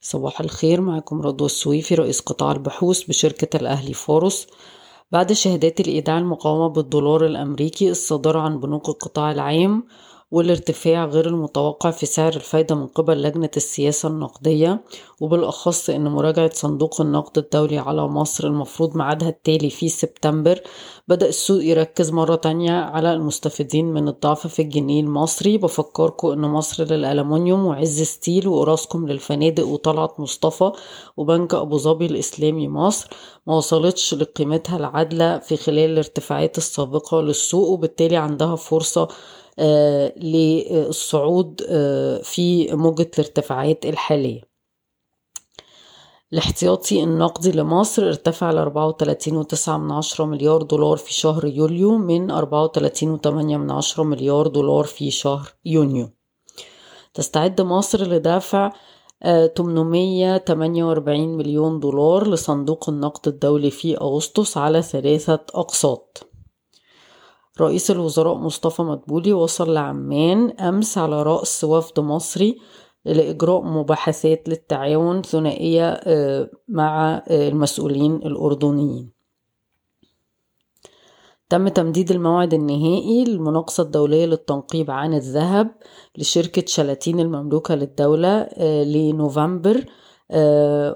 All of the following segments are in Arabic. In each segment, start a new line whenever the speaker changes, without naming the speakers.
صباح الخير معكم رضوى السويفي رئيس قطاع البحوث بشركة الأهلي فاروس. بعد شهادات الإيداع المقومة بالدولار الأمريكي الصادرة عن بنوك القطاع العام والارتفاع غير المتوقع في سعر الفايدة من قبل لجنة السياسة النقدية وبالأخص أن مراجعة صندوق النقد الدولي على مصر المفروض ميعادها التالي في سبتمبر بدأ السوق يركز مرة تانية على المستفيدين من الضعف في الجنيه المصري. بفكركم أن مصر للألمنيوم وعز ستيل وأوراسكوم للفنادق وطلعت مصطفى وبنك أبو ظبي الإسلامي مصر ما وصلتش لقيمتها العادلة في خلال الارتفاعات السابقة للسوق وبالتالي عندها فرصة للصعود آه، في موجة الارتفاعات الحالية. الاحتياطي النقدي لمصر ارتفع ل 34.9 مليار دولار في شهر يوليو من 34.8 مليار دولار في شهر يونيو. تستعد مصر لدفع 848 آه، مليون دولار لصندوق النقد الدولي في أغسطس على ثلاثة أقساط. رئيس الوزراء مصطفى مدبولي وصل لعمان أمس على رأس وفد مصري لإجراء مباحثات للتعاون ثنائية آه، مع آه، المسؤولين الأردنيين. تم تمديد الموعد النهائي للمناقصة الدولية للتنقيب عن الذهب لشركة شلاتين المملوكة للدولة آه، لنوفمبر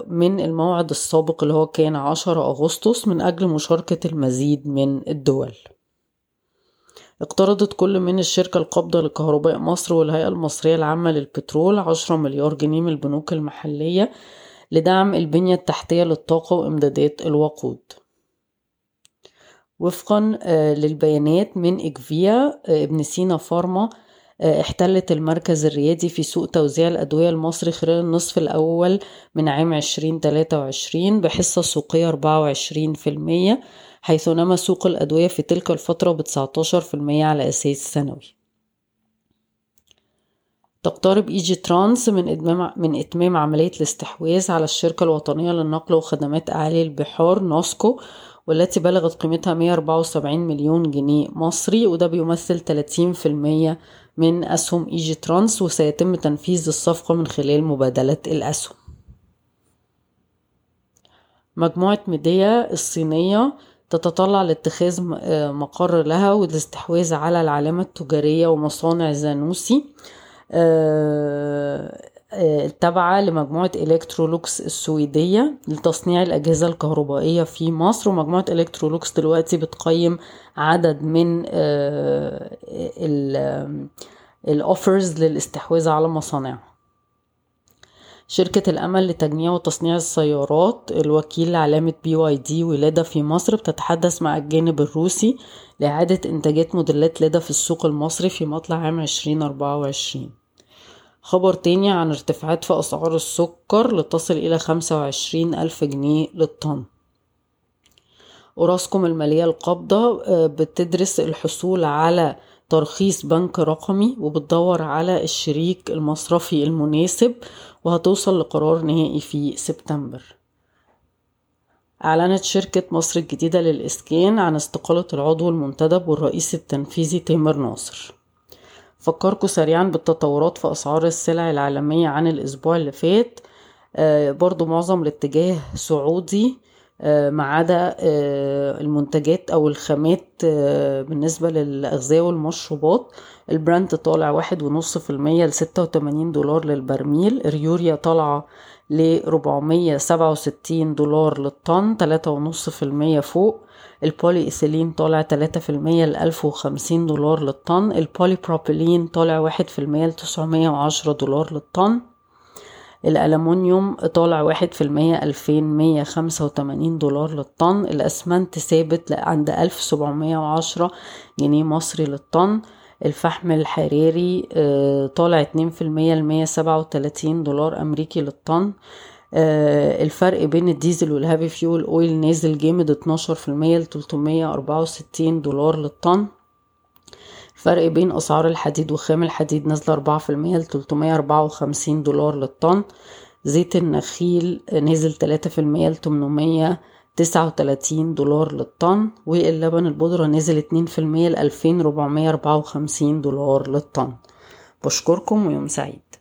من الموعد السابق اللي هو كان 10 أغسطس من أجل مشاركة المزيد من الدول. اقترضت كل من الشركة القابضة لكهرباء مصر والهيئة المصرية العامة للبترول عشرة مليار جنيه من البنوك المحلية لدعم البنية التحتية للطاقة وإمدادات الوقود. وفقا آه، للبيانات من إكفيا آه، ابن سينا فارما احتلت المركز الريادي في سوق توزيع الأدوية المصري خلال النصف الأول من عام 2023 بحصة سوقية 24% حيث نما سوق الأدوية في تلك الفترة ب 19% على أساس سنوي. تقترب إيجي ترانس من إتمام, من إتمام عملية الاستحواذ على الشركة الوطنية للنقل وخدمات أعالي البحار نوسكو والتي بلغت قيمتها 174 مليون جنيه مصري وده بيمثل 30% من أسهم إيجي ترانس وسيتم تنفيذ الصفقة من خلال مبادلة الأسهم. مجموعة ميديا الصينية تتطلع لاتخاذ آه، مقر لها والاستحواذ على العلامة التجارية ومصانع زانوسي. آه، التابعة لمجموعة إلكترولوكس السويدية لتصنيع الأجهزة الكهربائية في مصر ومجموعة إلكترولوكس دلوقتي بتقيم عدد من الأوفرز للاستحواذ على مصانعها. شركة الأمل لتجميع وتصنيع السيارات الوكيل لعلامة بي واي دي ولادة في مصر بتتحدث مع الجانب الروسي لإعادة إنتاجات موديلات لادة في السوق المصري في مطلع عام 2024 خبر تاني عن ارتفاعات في أسعار السكر لتصل إلى خمسة وعشرين ألف جنيه للطن. أوراسكوم المالية القابضة آه، بتدرس الحصول على ترخيص بنك رقمي وبتدور على الشريك المصرفي المناسب وهتوصل لقرار نهائي في سبتمبر. أعلنت شركة مصر الجديدة للإسكان عن استقالة العضو المنتدب والرئيس التنفيذي تامر ناصر. فكركم سريعا بالتطورات في أسعار السلع العالمية عن الأسبوع اللي فات. آه برضو معظم الاتجاه صعودي آه، ما عدا آه، المنتجات أو الخامات بالنسبة للأغذية والمشروبات. البرنت طالع واحد ونص في المية لستة وتمانين دولار للبرميل. اليوريا طالعة سبعة وستين دولار للطن تلاتة ونص في المية فوق. البولي إيثيلين طالع تلاتة في المية لألف وخمسين دولار للطن. البولي بروبيلين طالع واحد في المية لتسعمية وعشرة دولار للطن. الألمونيوم طالع واحد في المية ألفين مية خمسة وتمانين دولار للطن. الأسمنت ثابت عند ألف سبعمية وعشرة جنيه مصري للطن. الفحم الحراري آه، طالع اتنين في المية لمية سبعة وتلاتين دولار أمريكي للطن. آه، الفرق بين الديزل وال heavy fuel oil نازل جامد اتناشر في المية لتلتمية أربعة وستين دولار للطن. فرق بين أسعار الحديد وخام الحديد نازلة أربعة في المية لتلتمية أربعة وخمسين دولار للطن. زيت النخيل نزل تلاتة في المية لتمنمية تسعة وتلاتين دولار للطن واللبن البودرة نزل اتنين في المية لألفين ربعمية أربعة وخمسين دولار للطن. بشكركم ويوم سعيد.